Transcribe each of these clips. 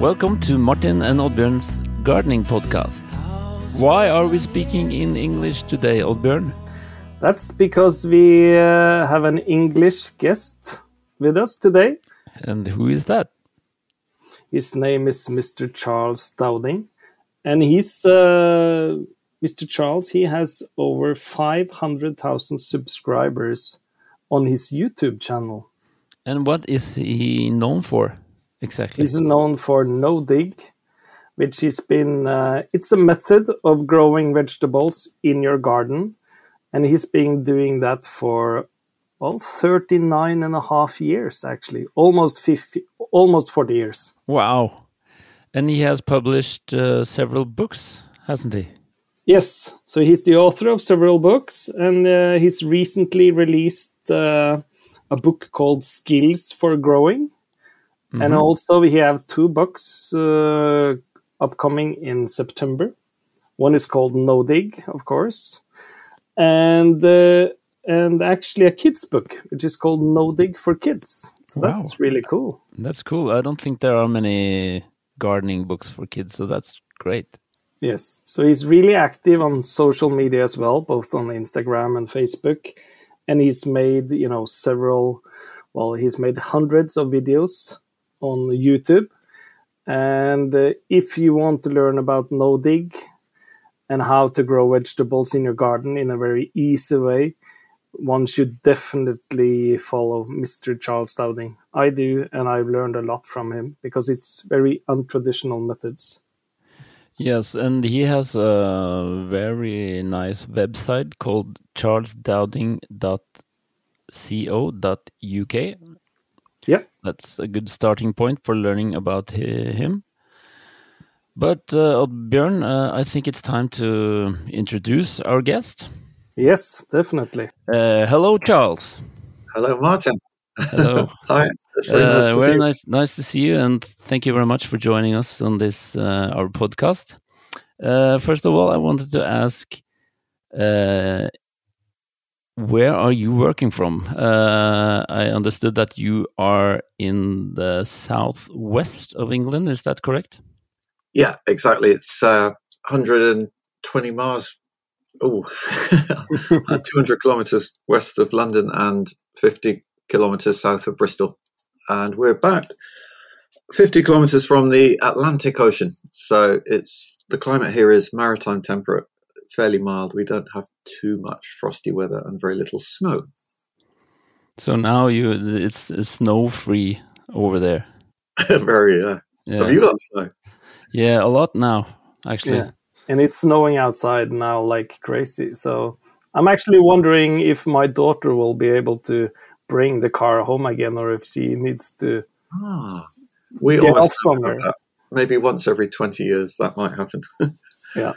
Welcome to Martin and Oddbjørn's gardening podcast. Why are we speaking in English today, Oddbjørn? That's because we uh, have an English guest with us today. And who is that? His name is Mr. Charles Dowding. And he's uh, Mr. Charles, he has over 500,000 subscribers on his YouTube channel. And what is he known for exactly? He's known for no dig, which has been uh, it's a method of growing vegetables in your garden, and he's been doing that for well 39 and a half years actually, almost 50, almost 40 years. Wow. And he has published uh, several books, hasn't he? Yes, so he's the author of several books, and uh, he's recently released uh, a book called Skills for Growing. Mm-hmm. And also, we have two books uh, upcoming in September. One is called No Dig, of course, and uh, and actually a kids book, which is called No Dig for Kids. So wow. that's really cool. That's cool. I don't think there are many gardening books for kids, so that's great. Yes, so he's really active on social media as well, both on Instagram and Facebook, and he's made you know several. Well, he's made hundreds of videos on YouTube. And uh, if you want to learn about no dig and how to grow vegetables in your garden in a very easy way, one should definitely follow Mr. Charles Dowding. I do, and I've learned a lot from him because it's very untraditional methods. Yes, and he has a very nice website called charlesdowding.co.uk. Yeah. That's a good starting point for learning about him. But uh, Björn, uh, I think it's time to introduce our guest. Yes, definitely. Uh, hello, Charles. Hello, Martin. Hello. Hi. Very, nice, uh, very nice, nice, to see you, and thank you very much for joining us on this uh, our podcast. Uh, first of all, I wanted to ask where are you working from? Uh, I understood that you are in the southwest of England. Is that correct? Yeah, exactly. It's uh, 120 miles, oh, 200 kilometers west of London and 50 kilometers south of Bristol. And we're about 50 kilometers from the Atlantic Ocean. So it's the climate here is maritime temperate fairly mild. We don't have too much frosty weather and very little snow. So now you it's, it's snow free over there. very yeah. yeah. Have you got snow? Yeah, a lot now actually. Yeah. And it's snowing outside now like crazy. So I'm actually wondering if my daughter will be able to bring the car home again or if she needs to ah, we get off somewhere. Maybe once every 20 years that might happen. yeah.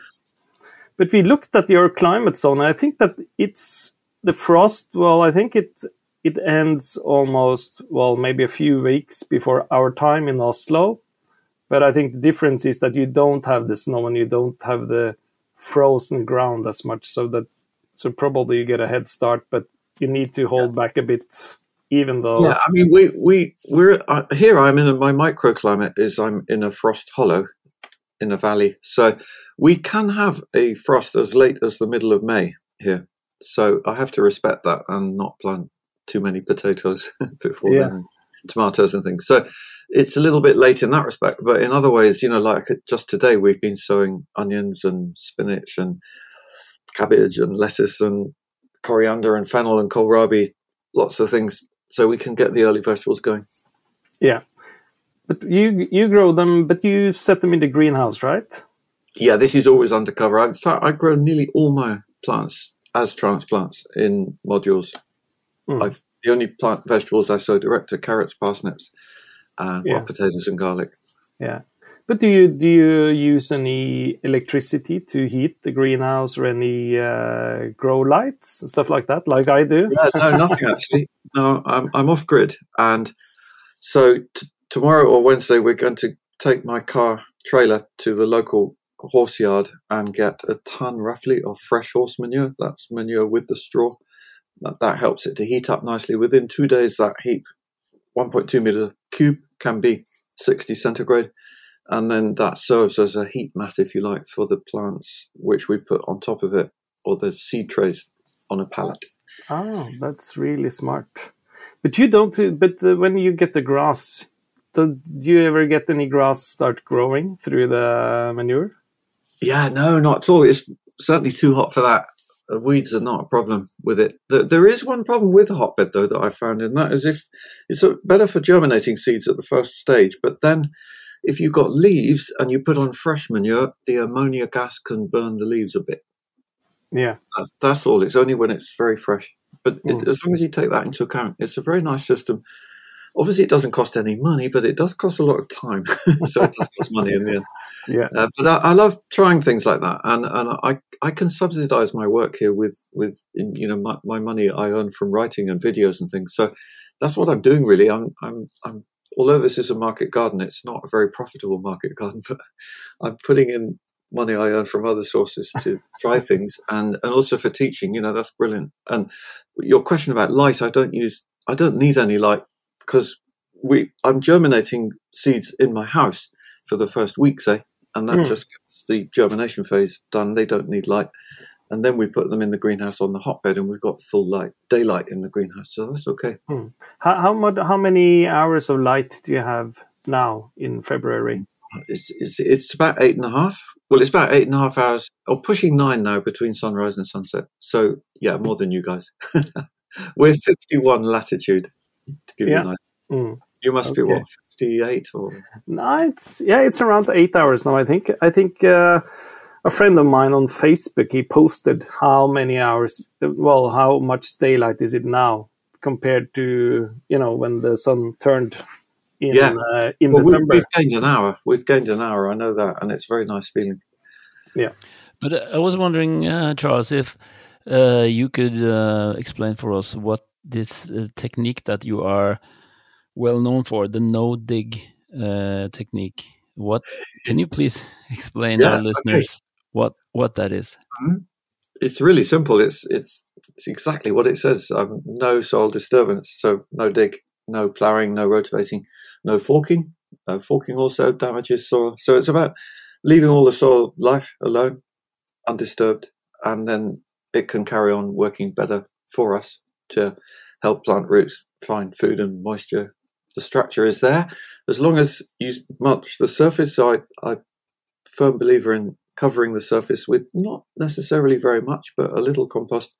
But we looked at your climate zone. I think that it's the frost. Well, I think it it ends almost well maybe a few weeks before our time in Oslo. But I think the difference is that you don't have the snow and you don't have the frozen ground as much. So that so probably you get a head start, but you need to hold yeah. back a bit even though yeah i mean we we we're uh, here i'm in a, my microclimate is i'm in a frost hollow in a valley. So we can have a frost as late as the middle of May here. So I have to respect that and not plant too many potatoes before yeah. then, tomatoes and things. So it's a little bit late in that respect. But in other ways, you know, like just today, we've been sowing onions and spinach and cabbage and lettuce and coriander and fennel and kohlrabi, lots of things, so we can get the early vegetables going. Yeah, but you you grow them, but you set them in the greenhouse, right? Yeah, this is always undercover. In fact, I grow nearly all my plants as transplants in modules. Mm. I've the only plant vegetables I sow direct are carrots, parsnips, and yeah. potatoes and garlic. Yeah. But do you do you use any electricity to heat the greenhouse or any uh, grow lights and stuff like that, like I do? Yeah, no, nothing actually. No, I'm I'm off grid, and so tomorrow or Wednesday, we're going to take my car trailer to the local horse yard and get a ton roughly of fresh horse manure. That's manure with the straw. That, that helps it to heat up nicely. Within two days, that heap, 1.2 meter cube, can be 60 centigrade. and then that serves as a heat mat, if you like, for the plants which we put on top of it, or the seed trays on a pallet. Oh, that's really smart. But you don't. But uh, when you get the grass, do, do you ever get any grass start growing through the manure? Yeah, no, not at all. It's certainly too hot for that. Uh, weeds are not a problem with it. There is one problem with a hotbed, though, that I found, and that is if it's better for germinating seeds at the first stage, but then if you've got leaves and you put on fresh manure, the ammonia gas can burn the leaves a bit. Yeah, that's, that's all. It's only when it's very fresh. But mm. it, as long as you take that into account, it's a very nice system. Obviously, it doesn't cost any money, but it does cost a lot of time. so it does cost money in the end. Yeah. Uh, but I, I, love trying things like that, and and I I can subsidize my work here with with you know my, my money I earn from writing and videos and things. So that's what I'm doing really. I'm I'm I'm although this is a market garden, it's not a very profitable market garden, but I'm putting in money I earn from other sources to try things and, and also for teaching, you know, that's brilliant. And your question about light, I don't use, I don't need any light because we, I'm germinating seeds in my house for the first week, say, and that mm. just gets the germination phase done. They don't need light and then we put them in the greenhouse on the hotbed, and we've got full light, daylight in the greenhouse, so that's okay. Hmm. How how, much, how many hours of light do you have now in February? It's, it's, it's about eight and a half. Well, it's about eight and a half hours, or pushing nine now between sunrise and sunset. So yeah, more than you guys. We're fifty one latitude to give yeah. you an idea. Mm. You must okay. be what fifty eight or no? It's yeah, it's around eight hours now. I think. I think. Uh, a friend of mine on Facebook, he posted how many hours, well, how much daylight is it now compared to, you know, when the sun turned in, yeah. Uh, in well, December. We've gained an hour. We've gained an hour. I know that. And it's a very nice feeling. Yeah. But uh, I was wondering, uh, Charles, if uh, you could uh, explain for us what this uh, technique that you are well known for, the no dig technique. What can you please explain yeah, our listeners what what that is? Mm-hmm. It's really simple. It's it's it's exactly what it says. Um, no soil disturbance, so no dig, no ploughing, no rotating, no forking. Uh, forking also damages soil. So it's about leaving all the soil life alone, undisturbed, and then it can carry on working better for us to help plant roots find food and moisture. The structure is there as long as you mulch the surface. I, I firm believer in covering the surface with not necessarily very much, but a little compost,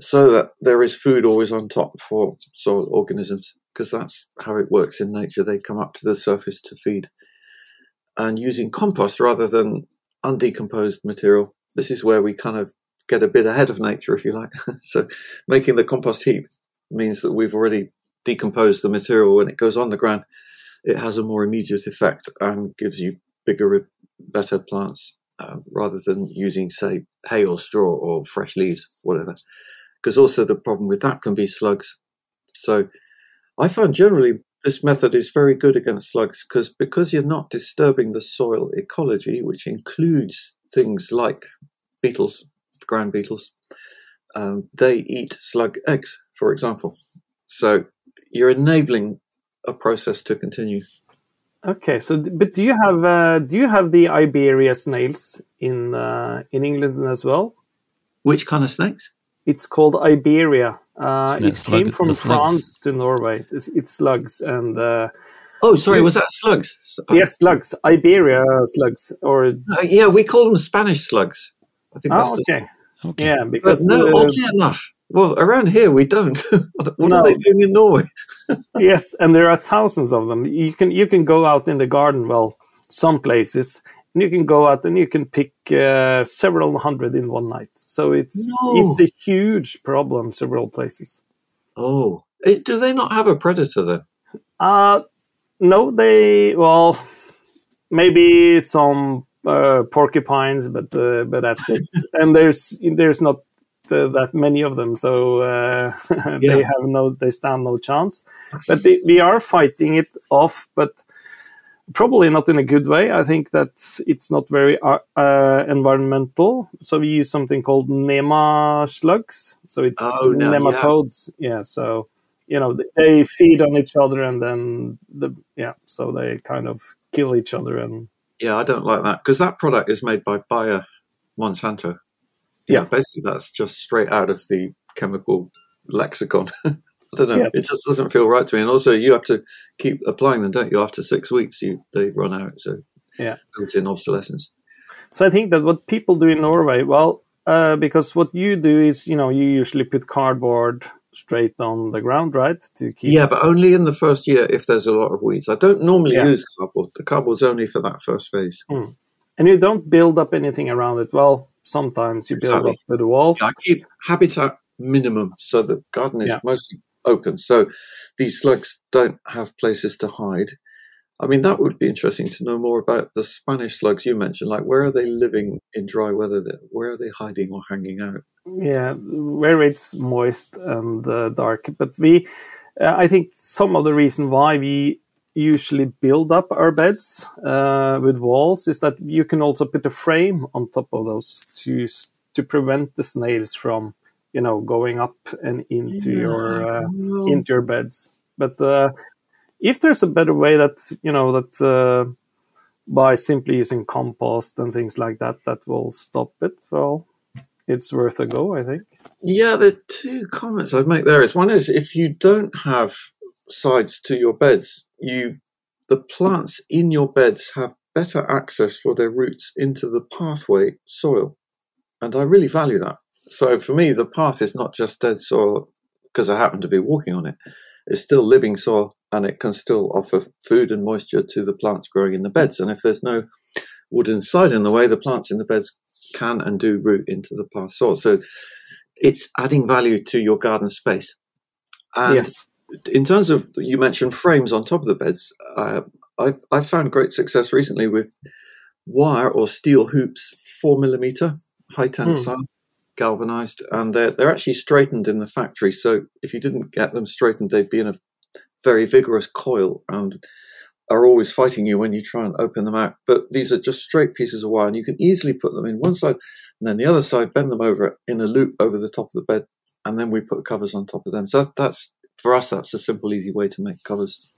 so that there is food always on top for soil organisms, because that's how it works in nature. They come up to the surface to feed. And using compost rather than undecomposed material, this is where we kind of get a bit ahead of nature, if you like. so making the compost heap means that we've already decomposed the material when it goes on the ground. It has a more immediate effect and gives you bigger, better plants uh, rather than using, say, hay or straw or fresh leaves, whatever. Because also the problem with that can be slugs. So I find generally this method is very good against slugs because because you're not disturbing the soil ecology, which includes things like beetles, ground beetles. Um, they eat slug eggs, for example. So you're enabling a process to continue. Okay, so but do you have uh, do you have the Iberia snails in uh, in England as well? Which kind of snakes? It's called Iberia. Uh, it came from France to Norway. It's, it's slugs and. Uh, oh, sorry, was that slugs? Yes, slugs. Iberia slugs, or uh, yeah, we call them Spanish slugs. I think. Oh, okay. Okay. Yeah, because but no, oddly enough, well, around here we don't. what no. are they doing in Norway? yes, and there are thousands of them. You can you can go out in the garden. Well, some places, and you can go out and you can pick uh, several hundred in one night. So it's no. it's a huge problem several places. Oh, do they not have a predator then? Uh no, they well maybe some uh, porcupines, but uh, but that's it. and there's there's not uh, that many of them, so uh, yeah. they have no, they stand no chance. But they, we are fighting it off, but probably not in a good way. I think that it's not very uh, uh environmental. So we use something called nema slugs. So it's oh, no, nematodes. Yeah. yeah. So you know they feed on each other, and then the yeah. So they kind of kill each other and Yeah, I don't like that because that product is made by Bayer Monsanto. You Yeah. know, basically that's just straight out of the chemical lexicon. I don't know. Yes. It just doesn't feel right to me. And also, you have to keep applying them, don't you? After six weeks, you they run out. So Yeah. built-in obsolescence. So I think that what people do in Norway, well, uh, because what you do is, you know, you usually put cardboard straight on the ground, right? To keep. Yeah, but only in the first year if there's a lot of weeds. I don't normally Yeah. use cardboard. The cardboard's only for that first phase. Hmm. And you don't build up anything around it. Well, sometimes you build Exactly. up with the walls. I keep habitat minimum, so the garden is Yeah. mostly open. So these slugs don't have places to hide. I mean, that would be interesting to know more about the Spanish slugs you mentioned. Like, where are they living in dry weather? Where are they hiding or hanging out? Yeah, where it's moist and uh, dark. But we, uh, I think some of the reason why we usually build up our beds uh, with walls is that you can also put a frame on top of those to to prevent the snails from, you know, going up and into your uh, into your beds. But uh, if there's a better way that you know that uh, by simply using compost and things like that, that will stop it. Well, it's worth a go, I think. Yeah, the two comments I'd make there is one is if you don't have sides to your beds, you the plants in your beds have better access for their roots into the pathway soil. And I really value that. So for me, the path is not just dead soil because I happen to be walking on it. It's still living soil and it can still offer food and moisture to the plants growing in the beds. And if there's no wooden side in the way, the plants in the beds can and do root into the path soil. So it's adding value to your garden space. And yes. in terms of you mentioned frames on top of the beds, uh, I've, I've found great success recently with wire or steel hoops, four millimeter, high tensile, galvanized, and they're they're actually straightened in the factory. So if you didn't get them straightened, they'd be in a very vigorous coil and are always fighting you when you try and open them out. But these are just straight pieces of wire, and you can easily put them in one side and then the other side, bend them over in a loop over the top of the bed, and then we put covers on top of them. So that's for us. That's a simple, easy way to make covers,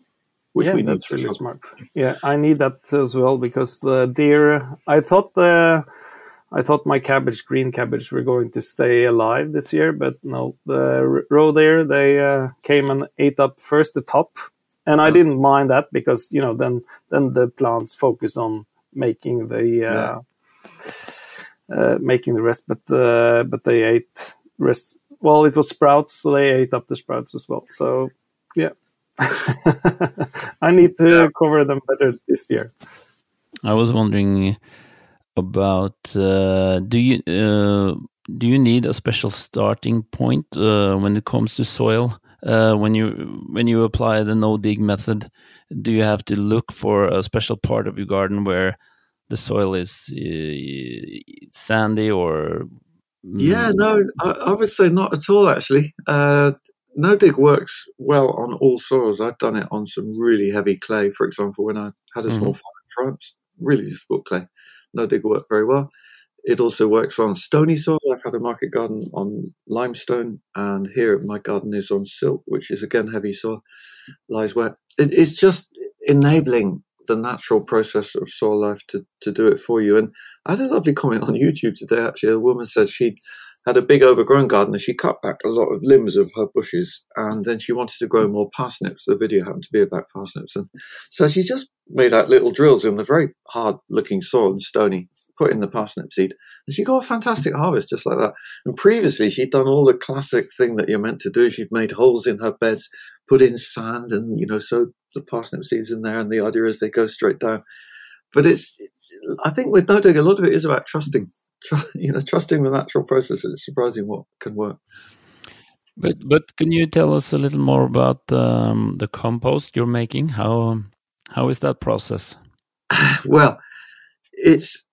which yeah, we need that's for really sure. smart. Yeah, I need that as well because the deer. I thought the, I thought my cabbage, green cabbage, were going to stay alive this year, but no, the r- roe deer they uh, came and ate up first the top, and I didn't mind that because you know then then the plants focus on making the uh, uh, making the rest, but uh, but they ate rest. Well, it was sprouts, so they ate up the sprouts as well. So yeah. I need to Yeah. cover them better this year. I was wondering about uh, do you uh, do you need a special starting point uh, when it comes to soil? Uh, when you when you apply the no dig method, do you have to look for a special part of your garden where the soil is uh, sandy or Yeah, no, I, I would say not at all. Actually, uh, no dig works well on all soils. I've done it on some really heavy clay, for example, when I had a small farm in France. Really difficult clay. No dig worked very well. It also works on stony soil. I've had a market garden on limestone, and here my garden is on silt, which is again heavy soil, lies wet. It, it's just enabling the natural process of soil life to, to do it for you. And I had a lovely comment on YouTube today. Actually, a woman said she had a big overgrown garden and she cut back a lot of limbs of her bushes, and then she wanted to grow more parsnips. The video happened to be about parsnips, and so she just made out little drills in the very hard-looking soil and stony. Put in the parsnip seed, and she got a fantastic harvest just like that. And previously, she'd done all the classic thing that you're meant to do. She'd made holes in her beds, put in sand, and you know, sowed the parsnip seeds in there. And the idea is they go straight down. But it's, I think, with no dig, a lot of it is about trusting, you know, trusting the natural process. It's surprising what can work. But but can you tell us a little more about um, the compost you're making? How how is that process? well, it's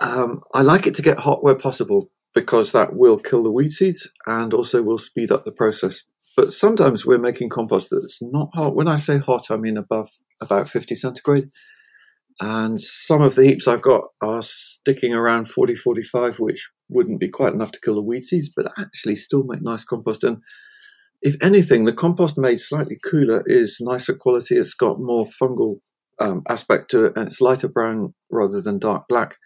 um, I like it to get hot where possible because that will kill the weed seeds and also will speed up the process. But sometimes we're making compost that's not hot. When I say hot, I mean above about 50 centigrade. And some of the heaps I've got are sticking around 40, 45, which wouldn't be quite enough to kill the weed seeds, but actually still make nice compost. And if anything, the compost made slightly cooler is nicer quality. It's got more fungal um, aspect to it, and it's lighter brown rather than dark black.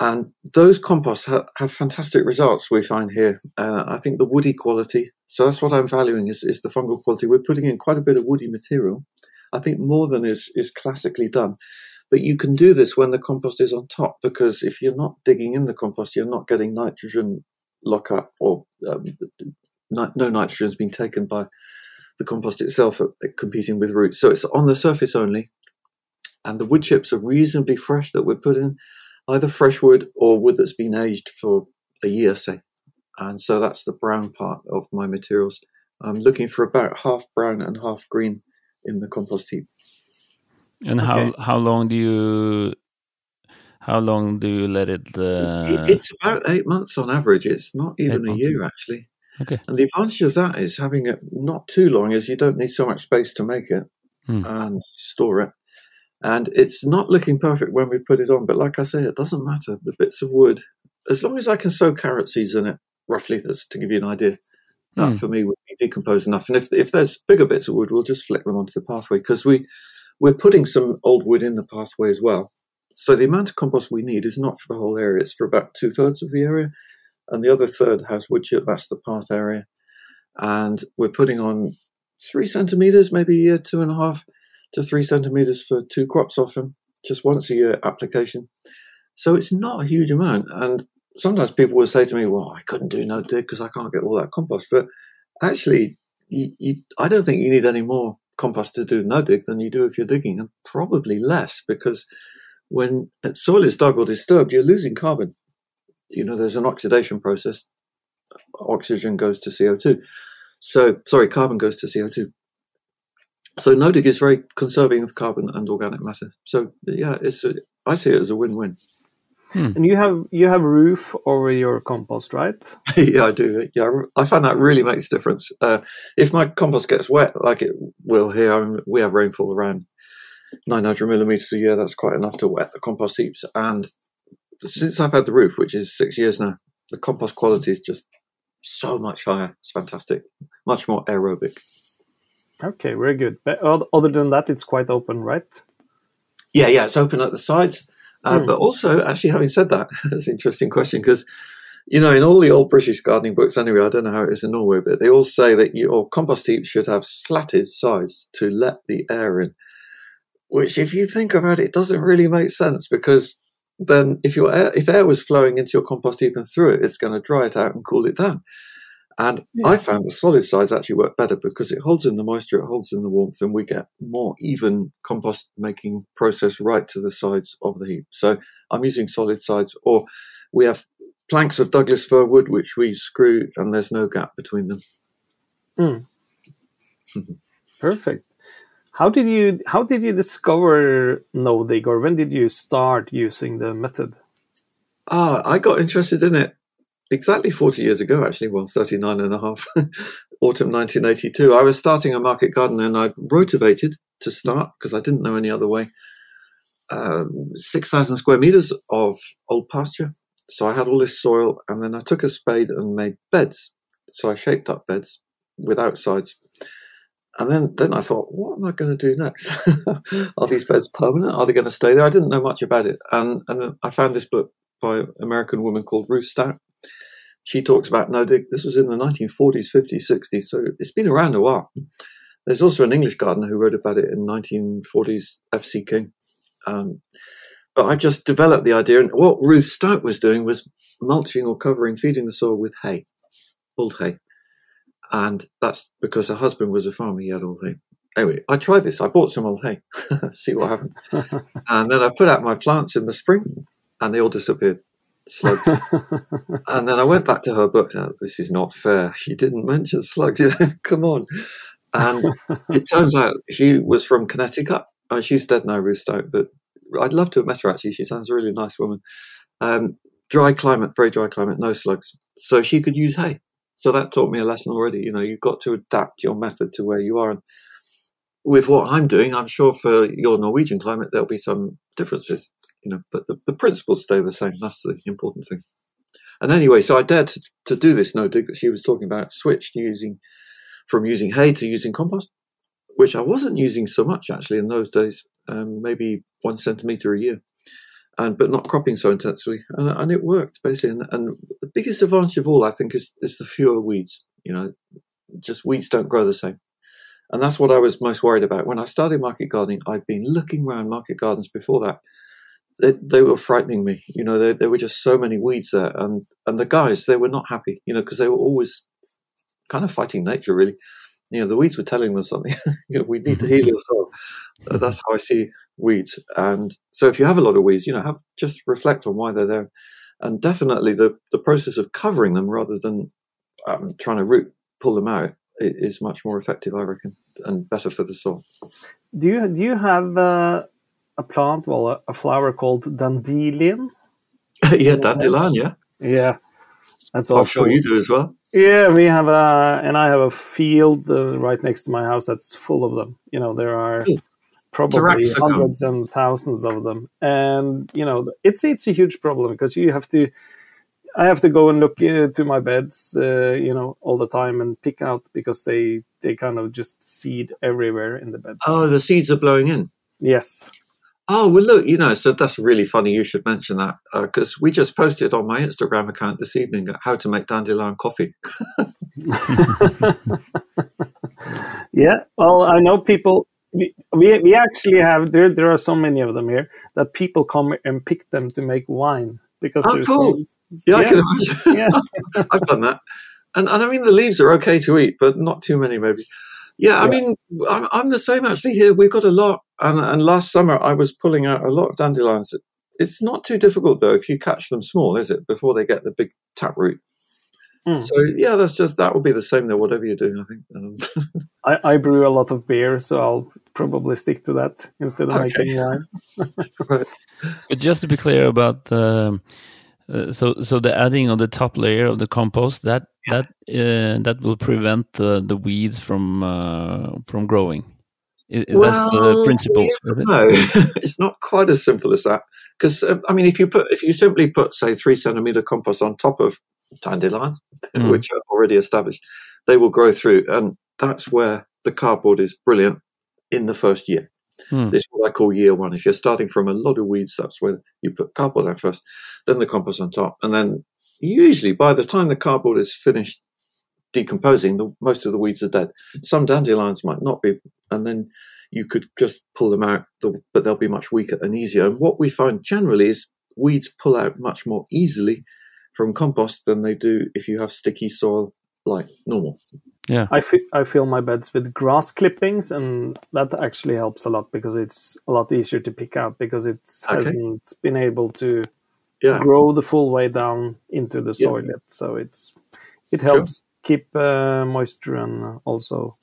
And those composts ha- have fantastic results we find here. Uh, I think the woody quality, so that's what I'm valuing is, is the fungal quality. We're putting in quite a bit of woody material. I think more than is, is classically done. But you can do this when the compost is on top because if you're not digging in the compost, you're not getting nitrogen lockup or um, no nitrogen has been taken by the compost itself competing with roots. So it's on the surface only. And the wood chips are reasonably fresh that we're putting either fresh wood or wood that's been aged for a year, say. And so that's the brown part of my materials. I'm looking for about half brown and half green in the compost heap. And okay. how how long do you how long do you let it? Uh... it? It's about eight months on average. It's not even eight a year actually. Okay. And the advantage of that is having it not too long, is you don't need so much space to make it hmm. and store it. And it's not looking perfect when we put it on, but like I say, it doesn't matter. The bits of wood, as long as I can sow carrot seeds in it, roughly, that's to give you an idea. That mm. for me would be decomposed enough. And if if there's bigger bits of wood, we'll just flick them onto the pathway because we we're putting some old wood in the pathway as well. So the amount of compost we need is not for the whole area; it's for about two thirds of the area, and the other third has wood chip. That's the path area, and we're putting on three centimeters, maybe a two and a half to three centimeters for two crops often, just once a year application. So it's not a huge amount. And sometimes people will say to me, well, I couldn't do no dig because I can't get all that compost. But actually, you, you, I don't think you need any more compost to do no dig than you do if you're digging, and probably less because when soil is dug or disturbed, you're losing carbon. You know, there's an oxidation process. Oxygen goes to CO2. So, sorry, carbon goes to CO2. So no-dig is very conserving of carbon and organic matter. So yeah, it's a, I see it as a win-win. Hmm. And you have you have a roof over your compost, right? yeah, I do. Yeah, I find that really makes a difference. Uh, if my compost gets wet, like it will here, I mean, we have rainfall around 900 millimeters a year. That's quite enough to wet the compost heaps. And since I've had the roof, which is six years now, the compost quality is just so much higher. It's fantastic, much more aerobic. Okay, very good. But other than that, it's quite open, right? Yeah, yeah, it's open at the sides. Uh, mm. But also, actually, having said that, that's an interesting question because, you know, in all the old British gardening books, anyway, I don't know how it is in Norway, but they all say that your compost heap should have slatted sides to let the air in. Which, if you think about it, doesn't really make sense because then if your air, if air was flowing into your compost heap and through it, it's going to dry it out and cool it down. And yeah. I found the solid sides actually work better because it holds in the moisture, it holds in the warmth, and we get more even compost making process right to the sides of the heap. So I'm using solid sides, or we have planks of Douglas fir wood which we screw, and there's no gap between them. Mm. Perfect. How did you how did you discover no dig, or when did you start using the method? Ah, I got interested in it exactly 40 years ago, actually, well, 39 and a half, autumn 1982, I was starting a market garden and I rotivated to start because I didn't know any other way. Um, 6,000 square meters of old pasture. So I had all this soil and then I took a spade and made beds. So I shaped up beds without sides. And then, then I thought, what am I going to do next? Are these beds permanent? Are they going to stay there? I didn't know much about it. And, and I found this book by an American woman called Ruth Stout she talks about no dig. This was in the 1940s, 50s, 60s, so it's been around a while. There's also an English gardener who wrote about it in 1940s, F.C. King. Um, but I just developed the idea, and what Ruth Stout was doing was mulching or covering, feeding the soil with hay, old hay. And that's because her husband was a farmer, he had old hay. Anyway, I tried this. I bought some old hay, see what happened. and then I put out my plants in the spring, and they all disappeared slugs. and then I went back to her book. Oh, this is not fair. She didn't mention slugs. Come on. And it turns out she was from Connecticut. I mean, she's dead now, Ruth Stout, but I'd love to have met her actually. She sounds a really nice woman. Um, dry climate, very dry climate, no slugs. So she could use hay. So that taught me a lesson already. You know, you've got to adapt your method to where you are. And with what I'm doing, I'm sure for your Norwegian climate, there'll be some differences you know, but the, the principles stay the same. That's the important thing. And anyway, so I dared to, to do this no dig that she was talking about, switched using from using hay to using compost. which I wasn't using so much actually in those days, um, maybe one centimeter a year, and but not cropping so intensely, and, and it worked basically. And, and, the biggest advantage of all, I think, is is the fewer weeds. You know, just weeds don't grow the same. And that's what I was most worried about. When I started market gardening, I'd been looking around market gardens before that. They, they were frightening me. You know, there, there were just so many weeds there. And, and the guys, they were not happy, you know, because they were always kind of fighting nature, really. You know, the weeds were telling them something. you know, we need to heal yourself. Uh, that's how I see weeds. And so if you have a lot of weeds, you know, have just reflect on why they're there. And definitely the, the process of covering them rather than um, trying to root pull them out is much more effective, I reckon, and better for the soil. Do you do you have uh, a plant, well, a, a, flower called dandelion? yeah, dandelion. Yeah, yeah, that's all. I'm sure you do as well. Yeah, we have a, and I have a field uh, right next to my house that's full of them. You know, there are. Probably hundreds and thousands of them, and you know it's it's a huge problem because you have to I have to go and look uh, to my beds, uh, you know, all the time and pick out because they they kind of just seed everywhere in the bed. Oh, the seeds are blowing in. Yes. Oh well, look, you know, so that's really funny. You should mention that because uh, we just posted on my Instagram account this evening how to make dandelion coffee. yeah, well, I know people. We, we we actually have there. There are so many of them here that people come and pick them to make wine because oh, cool. Yeah, yeah, I can imagine. Yeah. I've done that. And, and I mean, the leaves are okay to eat, but not too many, maybe. Yeah, I yeah. mean, I'm, I'm, the same actually here. We've got a lot. And, and last summer, I was pulling out a lot of dandelions. It's not too difficult, though, if you catch them small, is it, before they get the big taproot? Mm. So yeah, that's just that will be the same though. Whatever you're doing, I think. Um, I, I brew a lot of beer, so I'll probably stick to that instead of okay. making wine. right. But just to be clear about um, uh, so so the adding of the top layer of the compost that yeah. that uh, that will prevent the the weeds from uh, from growing. Well, that's the principle. no, it's not quite as simple as that. Because uh, I mean, if you put if you simply put say three centimeter compost on top of dandelion, mm. which are already established, they will grow through. And that's where the cardboard is brilliant in the first year. Mm. This is what I call year one. If you're starting from a lot of weeds, that's where you put cardboard down first, then the compost on top. And then usually by the time the cardboard is finished decomposing, the, most of the weeds are dead. Some dandelions might not be. And then you could just pull them out, but they'll be much weaker and easier. And what we find generally is weeds pull out much more easily from compost than they do if you have sticky soil like normal. Yeah, I, fi- I fill my beds with grass clippings, and that actually helps a lot because it's a lot easier to pick out because it okay. hasn't been able to yeah. grow the full way down into the soil yeah. yet. So it's it helps sure. Keep uh, moisture and also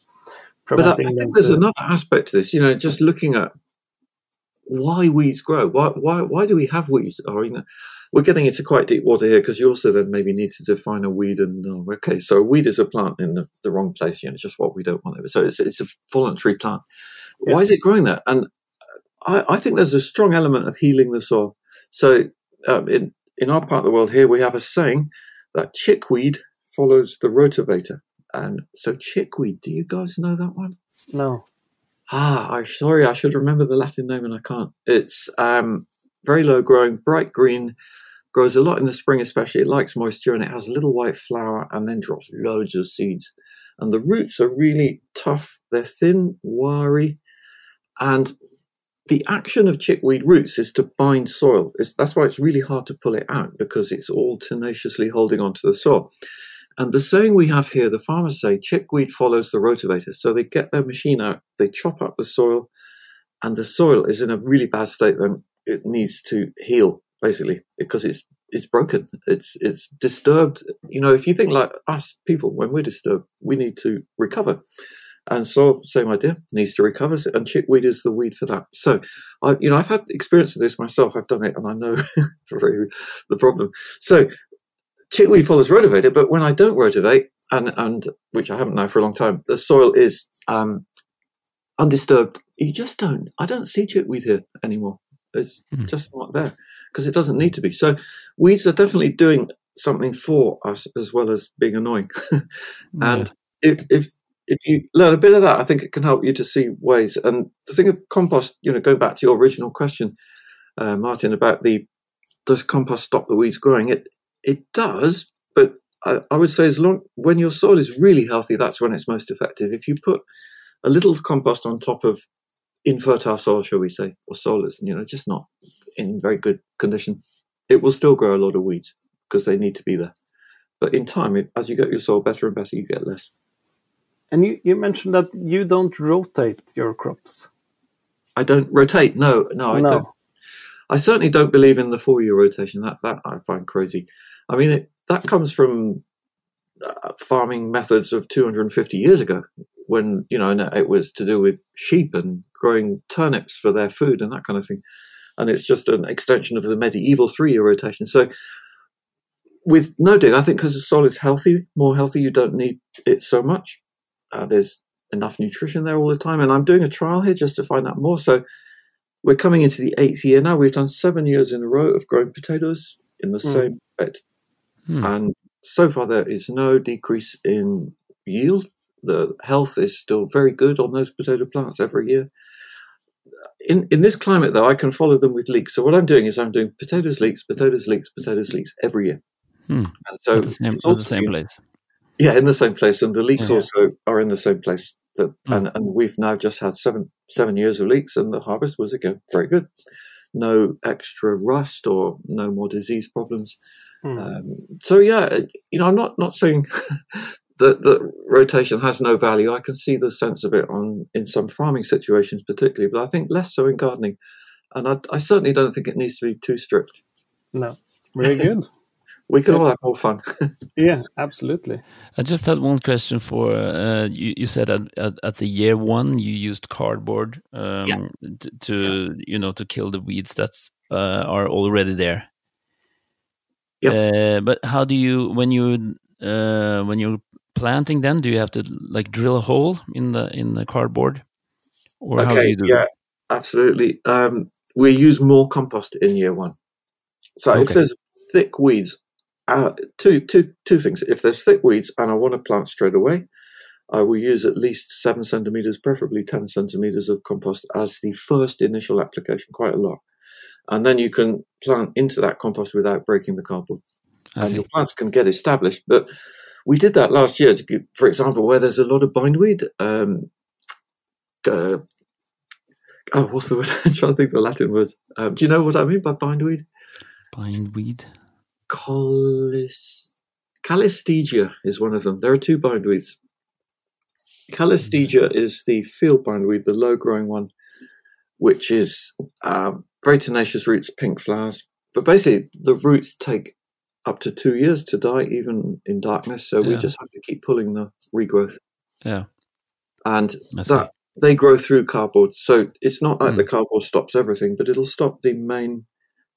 preventing. But I, I think there's to... another aspect to this. You know, just looking at why weeds grow. Why why why do we have weeds? Or you know, we're getting into quite deep water here because you also then maybe need to define a weed and oh, okay, so a weed is a plant in the, the wrong place. You know, it's just what we don't want. So it's it's a voluntary plant. Yeah. Why is it growing there? And I, I, think there's a strong element of healing the soil. So um, in in our part of the world here, we have a saying that chickweed follows the rotavator. And so chickweed, do you guys know that one? No. Ah, I'm sorry, I should remember the Latin name and I can't. It's um, very low growing, bright green, grows a lot in the spring especially. It likes moisture and it has a little white flower and then drops loads of seeds. And the roots are really tough. They're thin, wiry, and the action of chickweed roots is to bind soil. It's, that's why it's really hard to pull it out because it's all tenaciously holding onto the soil. And the saying we have here, the farmers say chickweed follows the rotavator. So they get their machine out, they chop up the soil, and the soil is in a really bad state. Then it needs to heal basically because it's it's broken. It's it's disturbed. You know, if you think like us people, when we're disturbed, we need to recover. And so, same idea, needs to recover, and chickweed is the weed for that. So, I, you know, I've had experience of this myself. I've done it, and I know the problem. So, chickweed follows rotavator, but when I don't rotivate, and and which I haven't now for a long time, the soil is um, undisturbed. You just don't. I don't see chickweed here anymore. It's mm. just not there because it doesn't need to be. So weeds are definitely doing something for us as well as being annoying. and yeah. if, if, if you learn a bit of that, I think it can help you to see ways. And the thing of compost, you know, going back to your original question, uh, Martin, about the does compost stop the weeds growing? It it does, but I, I, would say as long when your soil is really healthy, that's when it's most effective. If you put a little compost on top of infertile soil, shall we say, or soil that's you know just not in very good condition, it will still grow a lot of weeds because they need to be there. But in time, it, as you get your soil better and better, you get less. And you, you mentioned that you don't rotate your crops. I don't rotate. No, no, I no. don't. I certainly don't believe in the four-year rotation. That that I find crazy. I mean, it, that comes from uh, farming methods of 250 years ago, when you know it was to do with sheep and growing turnips for their food and that kind of thing. And it's just an extension of the medieval three-year rotation. So with no dig, I think because the soil is healthy, more healthy, you don't need it so much. Uh, there's enough nutrition there all the time. And I'm doing a trial here just to find out more. So we're coming into the eighth year now. We've done seven years in a row of growing potatoes in the mm. same bed. Hmm. And so far, there is no decrease in yield. The health is still very good on those potato plants every year. In, in this climate, though, I can follow them with leeks. So what I'm doing is I'm doing potatoes, leeks, potatoes, leeks, potatoes, leeks every year. Hmm. so at the same, the same place. Yeah, in the same place, and the leeks yeah. also are in the same place. That, hmm. and, and we've now just had seven seven years of leeks, and the harvest was again very good. No extra rust or no more disease problems. Hmm. Um, so yeah, you know, I'm not not saying that that rotation has no value. I can see the sense of it on in some farming situations, particularly, but I think less so in gardening. And I, I certainly don't think it needs to be too strict. No, very good we can yeah. all have more fun. yeah, absolutely. I just had one question for uh, you. You said at, at, at, the year one you used cardboard um, yeah. to, to yeah. you know to kill the weeds that uh, are already there. Yeah. Uh, but how do you when you uh, when you're planting? Then do you have to like drill a hole in the in the cardboard, or okay, how do you do? Yeah, it? absolutely. Um, we use more compost in year one. So okay. if there's thick weeds uh, two, two, two things. If there's thick weeds and I want to plant straight away, I will use at least seven centimeters, preferably 10 centimeters of compost as the first initial application, quite a lot. And then you can plant into that compost without breaking the cardboard. I and see. your plants can get established. But we did that last year, to for example, where there's a lot of bindweed. Um, uh, oh, what's the word? I'm trying to think the Latin word. Um, do you know what I mean by bindweed? Bindweed? Colis, Calystegia is one of them. There are two bindweeds. Calystegia is the field bindweed, the low growing one, which is um, very tenacious roots, pink flowers. But basically, the roots take up to two years to die, even in darkness. So yeah. we just have to keep pulling the regrowth. Yeah. And that they grow through cardboard. So it's not like mm. the cardboard stops everything, but it'll stop the main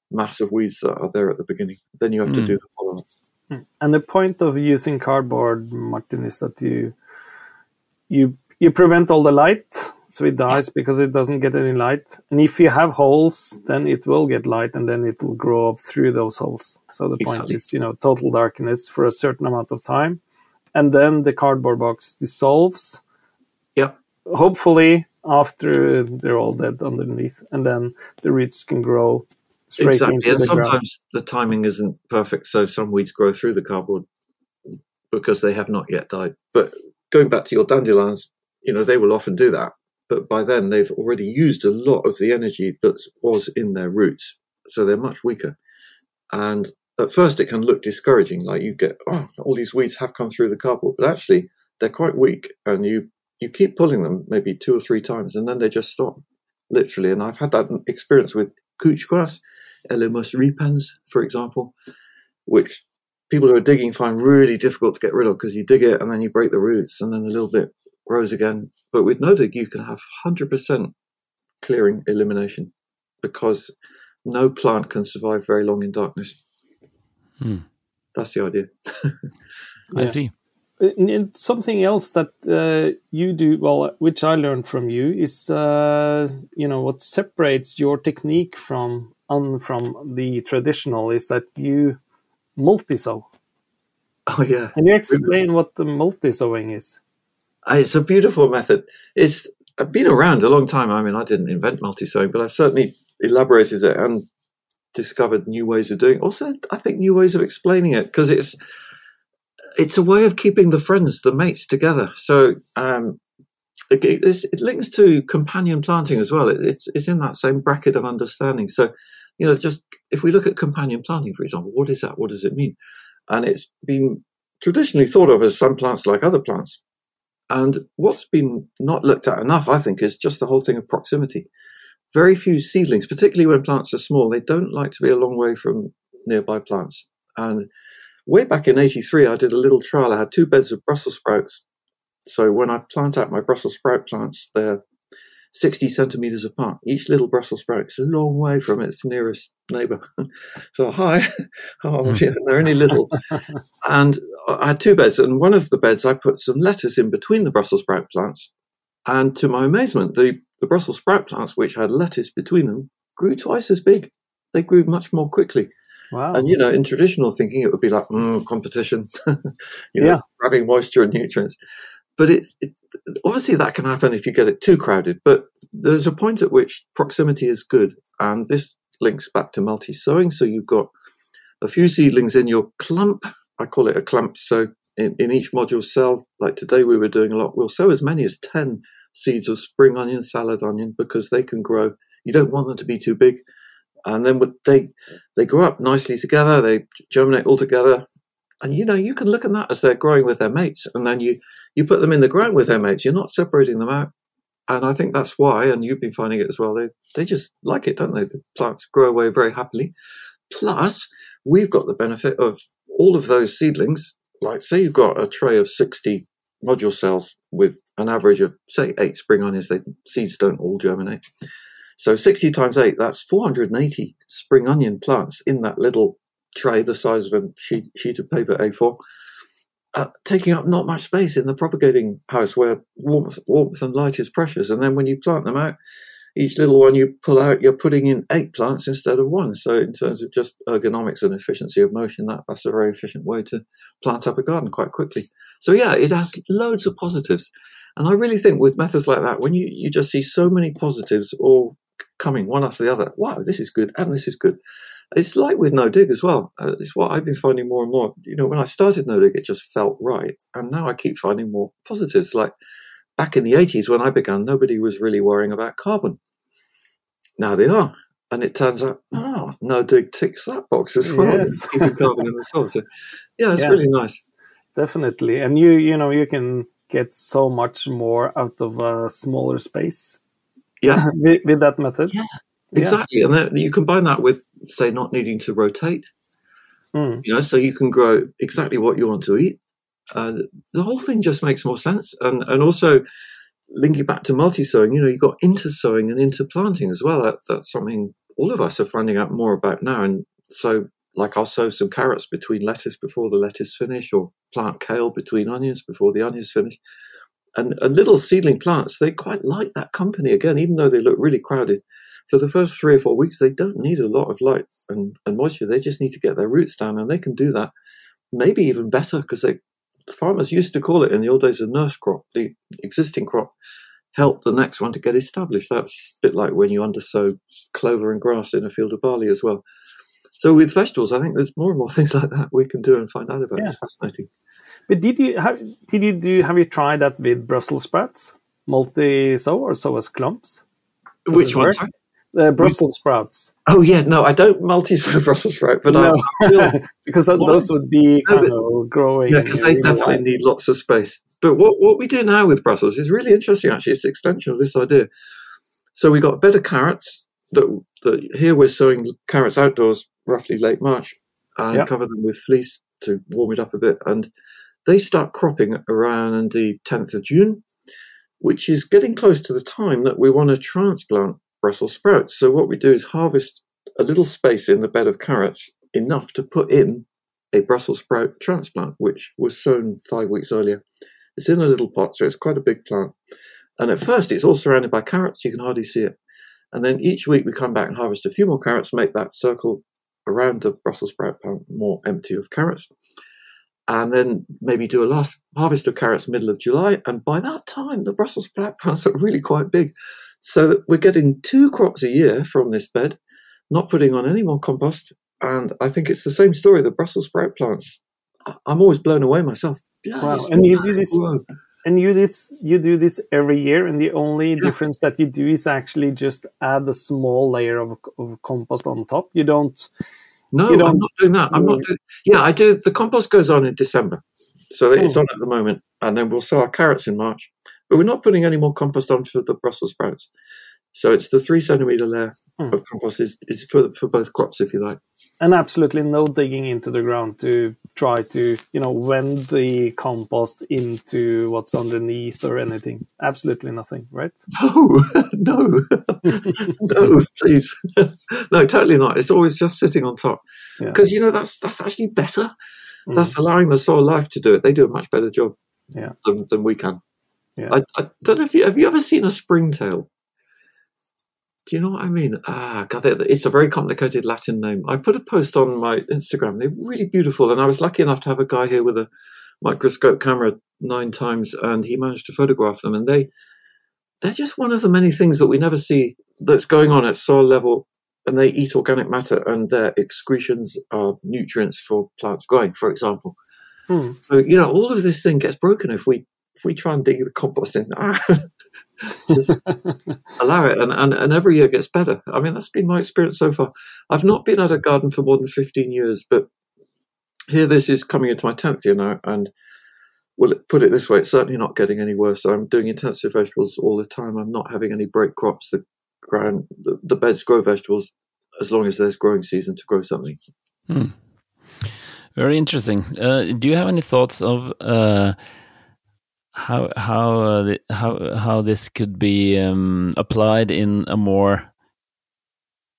mass of weeds that are there at the beginning. Then you have mm. to do the follow up. Hmm. And the point of using cardboard, Martin, is that you you you prevent all the light, so it dies because it doesn't get any light. And if you have holes, then it will get light, and then it will grow up through those holes. So the exactly. point is, you know, total darkness for a certain amount of time, and then the cardboard box dissolves. Yeah. Hopefully, after they're all dead underneath, and then the roots can grow straight exactly. and sometimes ground. the timing isn't perfect, so some weeds grow through the cardboard because they have not yet died. But going back to your dandelions, you know, they will often do that. But by then, they've already used a lot of the energy that was in their roots. So they're much weaker. And at first, it can look discouraging. Like you get, oh, all these weeds have come through the cardboard. But actually, they're quite weak. And you, you keep pulling them maybe two or three times, and then they just stop, literally. And I've had that experience with couch grass. Elymus repens, for example, which people who are digging find really difficult to get rid of because you dig it and then you break the roots and then a little bit grows again. But with no dig, you can have 100% clearing elimination because no plant can survive very long in darkness. Hmm. That's the idea. I see. And something else that uh, you do well, which I learned from you, is uh, you know what separates your technique from on from the traditional is that you multi-sow. Oh yeah. Can you explain what the multi-sowing is? It's a beautiful method. It's been around a long time. I mean, I didn't invent multi sowing, but I certainly elaborated it and discovered new ways of doing. It. Also, I think new ways of explaining it because it's it's a way of keeping the friends, the mates together. So um, it, it, links to companion planting as well. It, it's it's in that same bracket of understanding. So you know, just if we look at companion planting, for example, what is that? What does it mean? And it's been traditionally thought of as some plants like other plants. And what's been not looked at enough, I think, is just the whole thing of proximity. Very few seedlings, particularly when plants are small, they don't like to be a long way from nearby plants. And way back in 83, I did a little trial. I had two beds of Brussels sprouts. So when I plant out my Brussels sprout plants, they're 60 centimeters apart. Each little Brussels sprout is a long way from its nearest neighbor. so, hi, oh, mm. they're only little. and I had two beds, and one of the beds I put some lettuce in between the Brussels sprout plants. And to my amazement, the, the Brussels sprout plants, which had lettuce between them, grew twice as big. They grew much more quickly. Wow. And you know, in traditional thinking, it would be like mm, competition, you know, yeah. grabbing moisture and nutrients but it, it, obviously that can happen if you get it too crowded. But there's a point at which proximity is good, and this links back to multi sowing. So you've got a few seedlings in your clump. I call it a clump. So in, in each module cell, like today we were doing a lot, we'll sow as many as ten seeds of spring onion, salad onion, because they can grow. You don't want them to be too big, and then they they grow up nicely together. They germinate all together, and you know you can look at that as they're growing with their mates, and then you you put them in the ground with their mates. You're not separating them out. And I think that's why, and you've been finding it as well, they, they just like it, don't they? The plants grow away very happily. Plus, we've got the benefit of all of those seedlings. Like, say you've got a tray of 60 module cells with an average of, say, eight spring onions. They, seeds don't all germinate. So 60 times eight, that's 480 spring onion plants in that little tray the size of a sheet, sheet of paper A4 uh, taking up not much space in the propagating house where warmth, warmth and light is precious. And then when you plant them out, each little one you pull out, you're putting in eight plants instead of one. So in terms of just ergonomics and efficiency of motion, that, that's a very efficient way to plant up a garden quite quickly. So yeah, it has loads of positives. And I really think with methods like that, when you, you just see so many positives all coming one after the other, wow, this is good and this is good. It's like with no dig as well. Uh, it's what I've been finding more and more. You know, when I started no dig, it just felt right, and now I keep finding more positives. Like back in the '80s when I began, nobody was really worrying about carbon. Now they are, and it turns out, oh, no dig ticks that box as well. Yes. keeping carbon in the soil. So, yeah, it's yeah, really nice. Definitely, and you, you know, you can get so much more out of a smaller space. Yeah, with, with that method. Yeah, Exactly, yeah. and then you combine that with, say, not needing to rotate. Mm. You know, so you can grow exactly what you want to eat. Uh, the whole thing just makes more sense, and and also linking back to multi sowing. You know, you've got inter sowing and inter planting as well. That, that's something all of us are finding out more about now. And so, like, I'll sow some carrots between lettuce before the lettuce finish, or plant kale between onions before the onions finish. And, and little seedling plants, they quite like that company again, even though they look really crowded for the first three or four weeks, they don't need a lot of light and, and moisture. They just need to get their roots down, and they can do that maybe even better because farmers used to call it in the old days a nurse crop. The existing crop helped the next one to get established. That's a bit like when you undersow clover and grass in a field of barley as well. So with vegetables, I think there's more and more things like that we can do and find out about. Yeah. It's fascinating. But did you have did you do have you tried that with Brussels sprouts, multi sow or sow as clumps? Does Which one? uh, Brussels sprouts. Oh yeah, no, I don't multi-sow Brussels sprout, but no. I because that, those would be no, kind of growing. Yeah, because they definitely need lots of space. But what what we do now with Brussels is really interesting. Actually, it's an extension of this idea. So we got better carrots. That, that here we're sowing carrots outdoors, roughly late March, and yep. cover them with fleece to warm it up a bit, and they start cropping around the 10th of June, which is getting close to the time that we want to transplant Brussels sprouts. So what we do is harvest a little space in the bed of carrots, enough to put in a Brussels sprout transplant, which was sown five weeks earlier. It's in a little pot, so it's quite a big plant. And at first, it's all surrounded by carrots. You can hardly see it. And then each week, we come back and harvest a few more carrots, make that circle around the Brussels sprout plant more empty of carrots. and then maybe do a last harvest of carrots middle of July. And by that time, the Brussels sprout plants are really quite big. So that we're getting two crops a year from this bed, not putting on any more compost. And I think it's the same story. The Brussels sprout plants, I'm always blown away myself. Yeah, wow. And you do this, and you this you do this every year, and the only difference that you do is actually just add a small layer of, of compost on top. You don't. No, you don't, I'm not doing that. I'm not doing. Yeah, I do. The compost goes on in December, so it's oh. on at the moment, and then we'll sow our carrots in March. But we're not putting any more compost on for the Brussels sprouts. So it's the three centimeter layer hmm. of compost is, is for for both crops, if you like. And absolutely no digging into the ground to try to you know wend the compost into what's underneath or anything. Absolutely nothing, right? No, no, no, please, no, totally not. It's always just sitting on top because yeah. you know that's that's actually better. Mm. That's allowing the soil life to do it. They do a much better job yeah. than, than we can. Yeah. I, I don't know if you have you ever seen a springtail. Do you know what I mean? Ah, God, it's a very complicated Latin name. I put a post on my Instagram. They're really beautiful, and I was lucky enough to have a guy here with a microscope camera nine times, and he managed to photograph them. And they they're just one of the many things that we never see that's going on at soil level. And they eat organic matter, and their excretions are nutrients for plants growing, for example. Hmm. So you know, all of this thing gets broken if we if we try and dig the compost in. just allow it, and, and, and every year gets better. I mean, that's been my experience so far. I've not been at a garden for more than 15 years, but here this is coming into my 10th year now, and well, put it this way, it's certainly not getting any worse. I'm doing intensive vegetables all the time. I'm not having any break crops. The ground, the, the beds grow vegetables as long as there's growing season to grow something. Hmm. Very interesting. Uh, do you have any thoughts of uh, how how uh, the, how how this could be um, applied in a more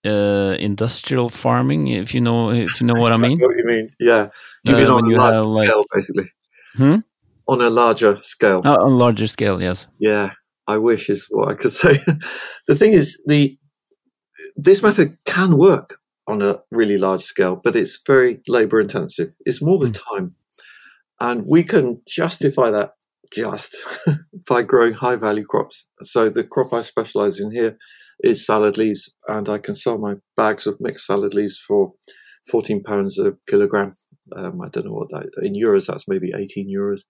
uh, industrial farming, if you know if you know what I mean. I what you mean? Yeah, you uh, mean on a larger like, scale, basically. Hmm? On a larger scale. Uh, on a larger scale, yes. Yeah, I wish is what I could say. the thing is, the this method can work on a really large scale, but it's very labor intensive. It's more the mm. time, and we can justify that just by growing high value crops. So the crop I specialize in here is salad leaves, and I can sell my bags of mixed salad leaves for 14 pounds a kilogram. Um, I don't know what that in euros. That's maybe 18 euros,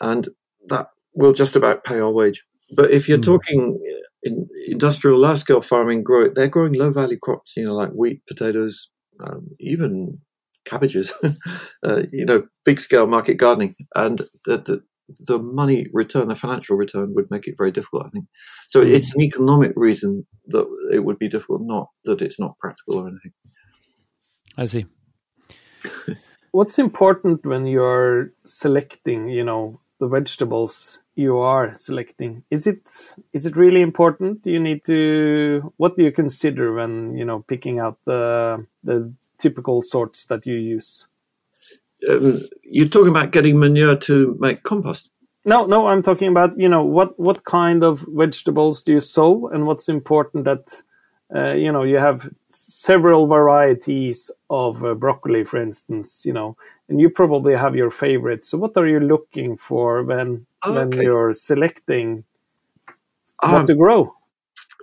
and that will just about pay our wage. But if you're mm. talking in industrial large scale farming, grow they're growing low value crops. You know, like wheat, potatoes, um, even cabbages. uh, you know, big scale market gardening, and the, the the money return, the financial return, would make it very difficult. I think so. Mm. It's an economic reason that it would be difficult, not that it's not practical or anything. I see. What's important when you're selecting, you know, the vegetables you are selecting? Is it is it really important? Do you need to? What do you consider when you know picking out the the typical sorts that you use? Um, you're talking about getting manure to make compost. No, no, I'm talking about you know what what kind of vegetables do you sow, and what's important that uh, you know you have several varieties of uh, broccoli, for instance, you know, and you probably have your favorites. So, what are you looking for when okay. when you're selecting um, what to grow?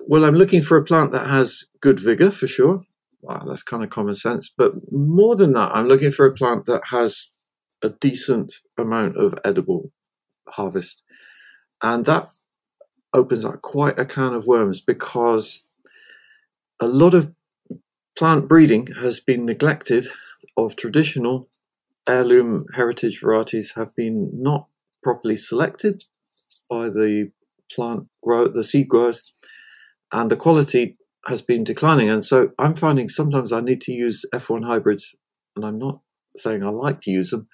Well, I'm looking for a plant that has good vigor for sure wow, that's kind of common sense. But more than that, I'm looking for a plant that has a decent amount of edible harvest. And that opens up quite a can of worms because a lot of plant breeding has been neglected of traditional heirloom heritage varieties have been not properly selected by the plant grow the seed growers and the quality has been declining. And so I'm finding sometimes I need to use F1 hybrids, and I'm not saying I like to use them,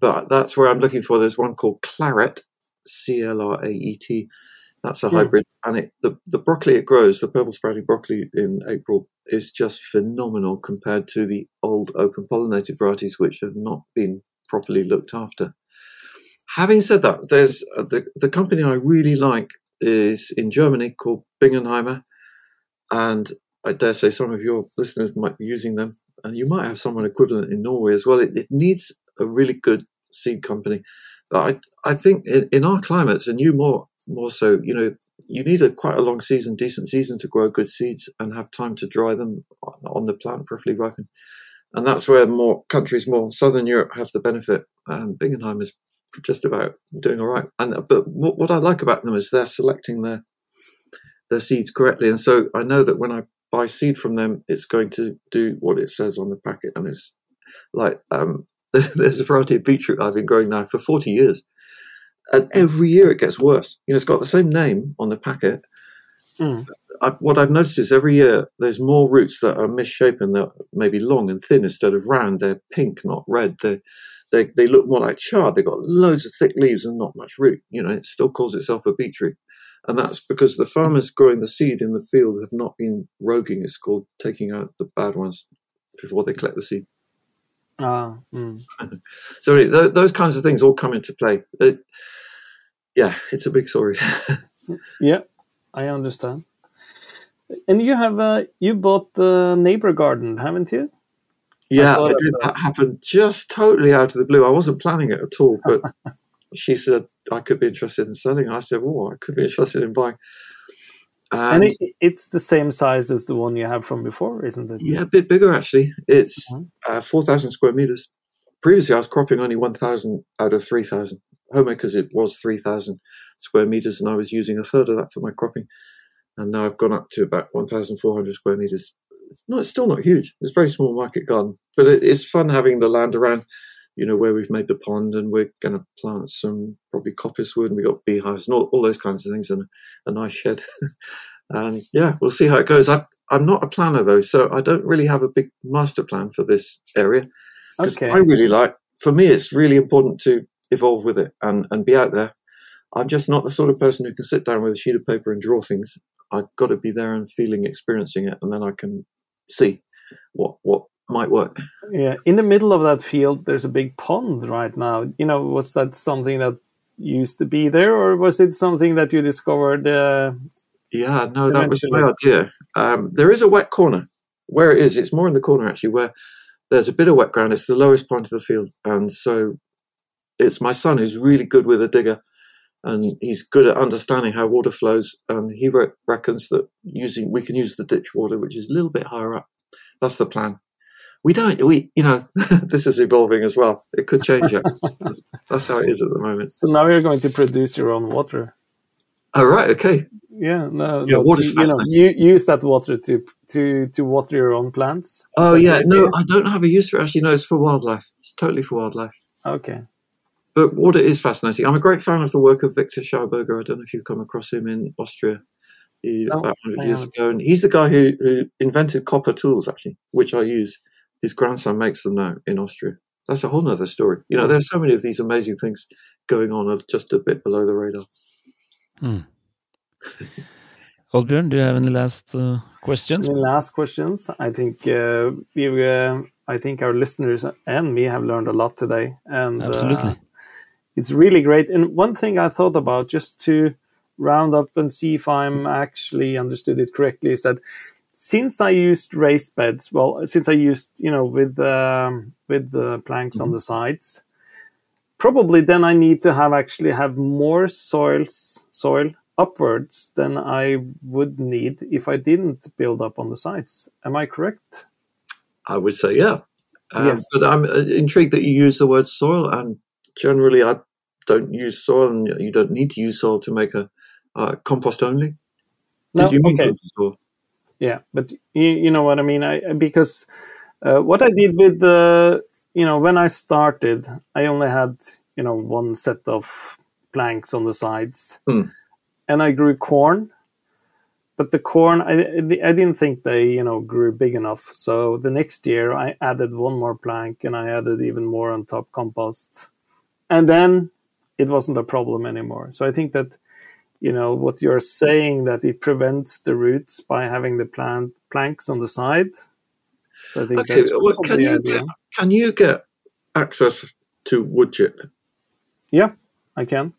but that's where I'm looking for. There's one called Claret, C L R A E T. That's a yeah. hybrid, and it, the the broccoli it grows, the purple sprouting broccoli in April, is just phenomenal compared to the old open pollinated varieties, which have not been properly looked after. Having said that, there's uh, the the company I really like is in Germany called Bingenheimer, and I dare say some of your listeners might be using them, and you might have someone equivalent in Norway as well. It, it needs a really good seed company. I I think in, in our climates, and you more more so, you know, you need a quite a long season, decent season to grow good seeds and have time to dry them on the plant, preferably ripen. And that's where more countries, more southern Europe, have the benefit. And Bingenheim is just about doing all right. And but what I like about them is they're selecting their their seeds correctly. And so I know that when I buy seed from them, it's going to do what it says on the packet. And it's like um, there's a variety of beetroot I've been growing now for 40 years. And every year it gets worse. You know, it's got the same name on the packet. Mm. I, what I've noticed is every year there's more roots that are misshapen, that maybe long and thin instead of round. They're pink, not red. They they they look more like chard. They've got loads of thick leaves and not much root. You know, it still calls itself a beetroot, and that's because the farmers growing the seed in the field have not been roguing. It's called taking out the bad ones before they collect the seed. Ah, mm. so th- those kinds of things all come into play. It, yeah, it's a big story. yeah, I understand. And you have uh, you bought the neighbor garden, haven't you? Yeah, I I did. That happened just totally out of the blue. I wasn't planning it at all, but she said I could be interested in selling. I said, "Oh, I could be interested in buying." And, and it, it's the same size as the one you have from before, isn't it? Yeah, a bit bigger actually. It's mm-hmm. uh, four thousand square meters. Previously, I was cropping only one thousand out of three thousand homemakers. It was three thousand square meters, and I was using a third of that for my cropping. And now I've gone up to about one thousand four hundred square meters. It's not, it's still not huge. It's a very small market garden, but it, it's fun having the land around you know, where we've made the pond and we're going to plant some probably coppicewood and we've got beehives and all, all those kinds of things and a, nice shed. and yeah, we'll see how it goes. I, I'm not a planner though, so I don't really have a big master plan for this area. Okay. I really like, for me, it's really important to evolve with it and, and be out there. I'm just not the sort of person who can sit down with a sheet of paper and draw things. I've got to be there and feeling, experiencing it, and then I can see what what might work. Yeah, in the middle of that field, there's a big pond right now. You know, was that something that used to be there, or was it something that you discovered? Uh, yeah, no, that was my idea. Um, there is a wet corner. Where it is, it's more in the corner actually, where there's a bit of wet ground. It's the lowest point of the field, and so it's my son who's really good with a digger, and he's good at understanding how water flows. And he re- reckons that using we can use the ditch water, which is a little bit higher up. That's the plan we don't we you know this is evolving as well. It could change it. That's how it is at the moment. So now you're going to produce your own water. Oh right okay. Yeah no yeah water you, know you use that water to to to water your own plants? Oh yeah no i don't have a use for it. Actually no it's for wildlife. It's totally for wildlife. Okay. But water is fascinating. I'm a great fan of the work of victor schauberger. I don't know if you've come across him in austria he, about 100 years ago. And he's the guy who, who invented copper tools actually which i use his grandson makes them now in Austria. That's a whole other story. You know, there's so many of these amazing things going on just a bit below the radar. Oddbjörn, do you have any last uh, questions? Any last questions? I think uh, we, uh, I think our listeners and me have learned a lot today, and uh, absolutely, it's really great. And one thing I thought about just to round up and see if I'm actually understood it correctly is that since I used raised beds, well, since I used you know with um, with the planks mm-hmm. on the sides, probably then I need to have actually have more soils soil upwards than I would need if I didn't build up on the sides. Am I correct? I would say yeah. Um, yes. But I'm uh, intrigued that you use the word soil, and generally I don't use soil, and you don't need to use soil to make a uh, compost only. No, Did you mean okay. soil? Yeah but you, you know what i mean? I, because uh, what i did with the you know when i started i only had you know one set of planks on the sides. Mm. and i grew corn but the corn I, I didn't think they you know grew big enough. So the next year i added one more plank and i added even more on top compost. And then it wasn't a problem anymore. So i think that you know what you're saying that it prevents the roots by having the plant planks on the side. So I think okay, well, can you get, can you get access to wood chip? Yeah, I can.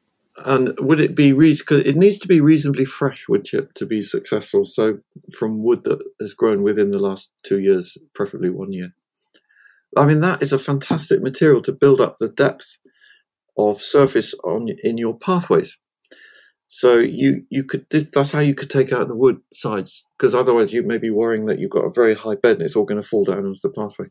And would it be reason? It needs to be reasonably fresh wood chip to be successful. So from wood that has grown within the last two years, preferably one year. I mean, that is a fantastic material to build up the depth of surface on in your pathways. So you you could that's how you could take out the wood sides because otherwise you may be worrying that you've got a very high bed and it's all going to fall down onto the pathway.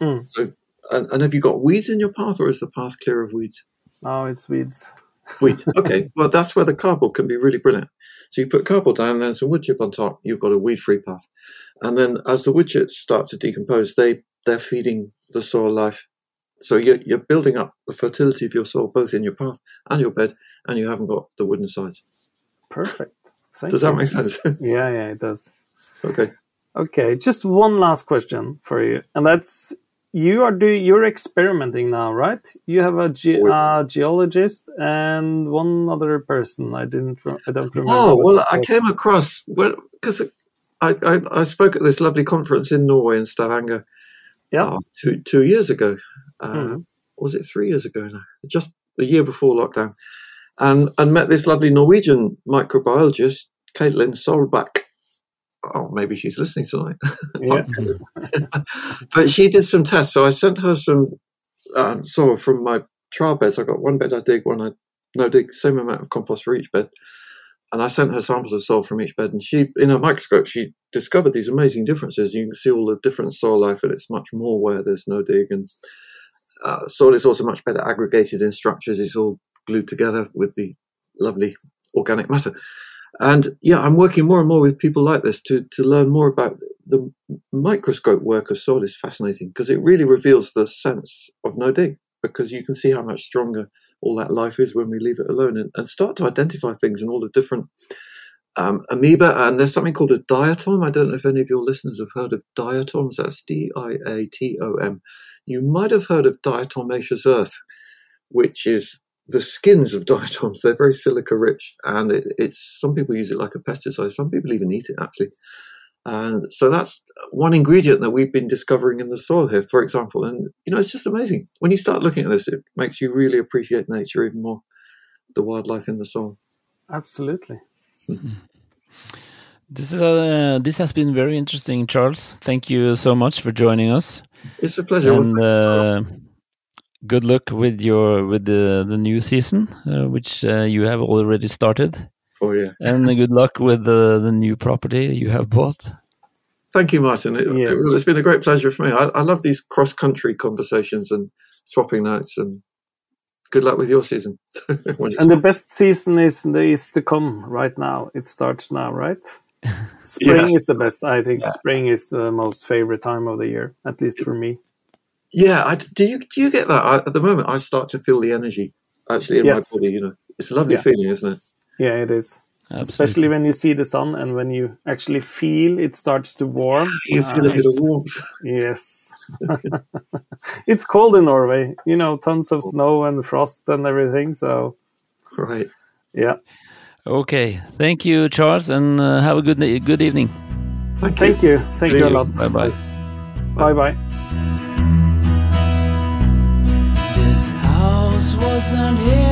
Mm. So and, and have you got weeds in your path or is the path clear of weeds? Oh, it's weeds. Weeds. Okay, well that's where the cardboard can be really brilliant. So you put cardboard down, and then some wood chip on top. You've got a weed-free path, and then as the wood chips start to decompose, they they're feeding the soil life so you're, you're building up the fertility of your soil both in your path and your bed, and you haven't got the wooden sides. Perfect. Thank does you. that make sense? yeah, yeah, it does. Okay. Okay, just one last question for you, and that's you are do you're experimenting now, right? You have a ge- uh, geologist and one other person. I didn't. I don't remember. Oh well, I came across because I, I, I spoke at this lovely conference in Norway in Stavanger. Yeah, uh, two two years ago, uh, Mhm. was it three years ago now? Just the year before lockdown, and and met this lovely Norwegian microbiologist, Caitlin Solbach. Oh, maybe she's listening tonight. yeah, but she did some tests, so I sent her some um, soil from my trial beds. I got one bed I dig, one I no dig, same amount of compost for each bed. And I sent her samples of soil from each bed, and she, in her microscope, she discovered these amazing differences. You can see all the different soil life, and it's much more where there's no dig, and uh, soil is also much better aggregated in structures. It's all glued together with the lovely organic matter. And yeah, I'm working more and more with people like this to to learn more about the microscope work of soil. is fascinating because it really reveals the sense of no dig because you can see how much stronger all that life is when we leave it alone and, and start to identify things and all the different um, amoeba. And there's something called a diatom. I don't know if any of your listeners have heard of diatoms. That's D I A T O M. You might have heard of diatomaceous earth, which is the skins of diatoms. They're very silica rich, and it, it's some people use it like a pesticide. Some people even eat it actually. And so that's one ingredient that we've been discovering in the soil here, for example. And, you know, it's just amazing. When you start looking at this, it makes you really appreciate nature even more, the wildlife in the soil. absolutely. This is uh, this has been very interesting, Charles. Thank you so much for joining us. It's a pleasure. And thanks for asking. uh, good luck with your with the the new season, uh, which uh, you have already started. oh, yeah. And good luck with the the new property you have bought. Thank you, Martin. It, Yes. it, has been a great pleasure for me. I, I love these cross country conversations and swapping notes. And good luck with your season. And the best season is is to come right now. It starts now, right? Spring is the best. I think spring is the most favorite time of the year, at least for me. yeah, I, do you do you get that? I, at the moment, I start to feel the energy actually in Yes. my body. You know, it's a lovely Yeah. feeling, isn't it? Yeah, it is. Absolutely. Especially when you see the sun and when you actually feel it starts to warm. You feel Uh, a bit of it's- warmth. Yes. it's cold in Norway. You know, tons of snow and frost and everything. So, Right. yeah. Okay, thank you, Charles, and uh, have a good good evening. Thank, you. Thank you. Thank you a lot. Bye bye. Bye bye. This house wasn't here before.